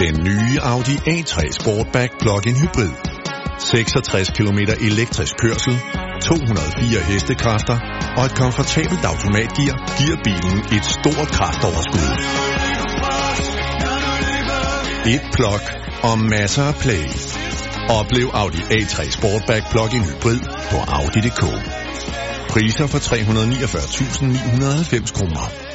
Den nye Audi A3 Sportback Plug-in Hybrid. 66 km elektrisk kørsel, 204 hestekræfter og et komfortabelt automatgear giver bilen et stort kraftoverskud. Et plug og masser af play. Oplev Audi A3 Sportback Plug-in Hybrid på Audi.dk. Priser for 349.990 kroner.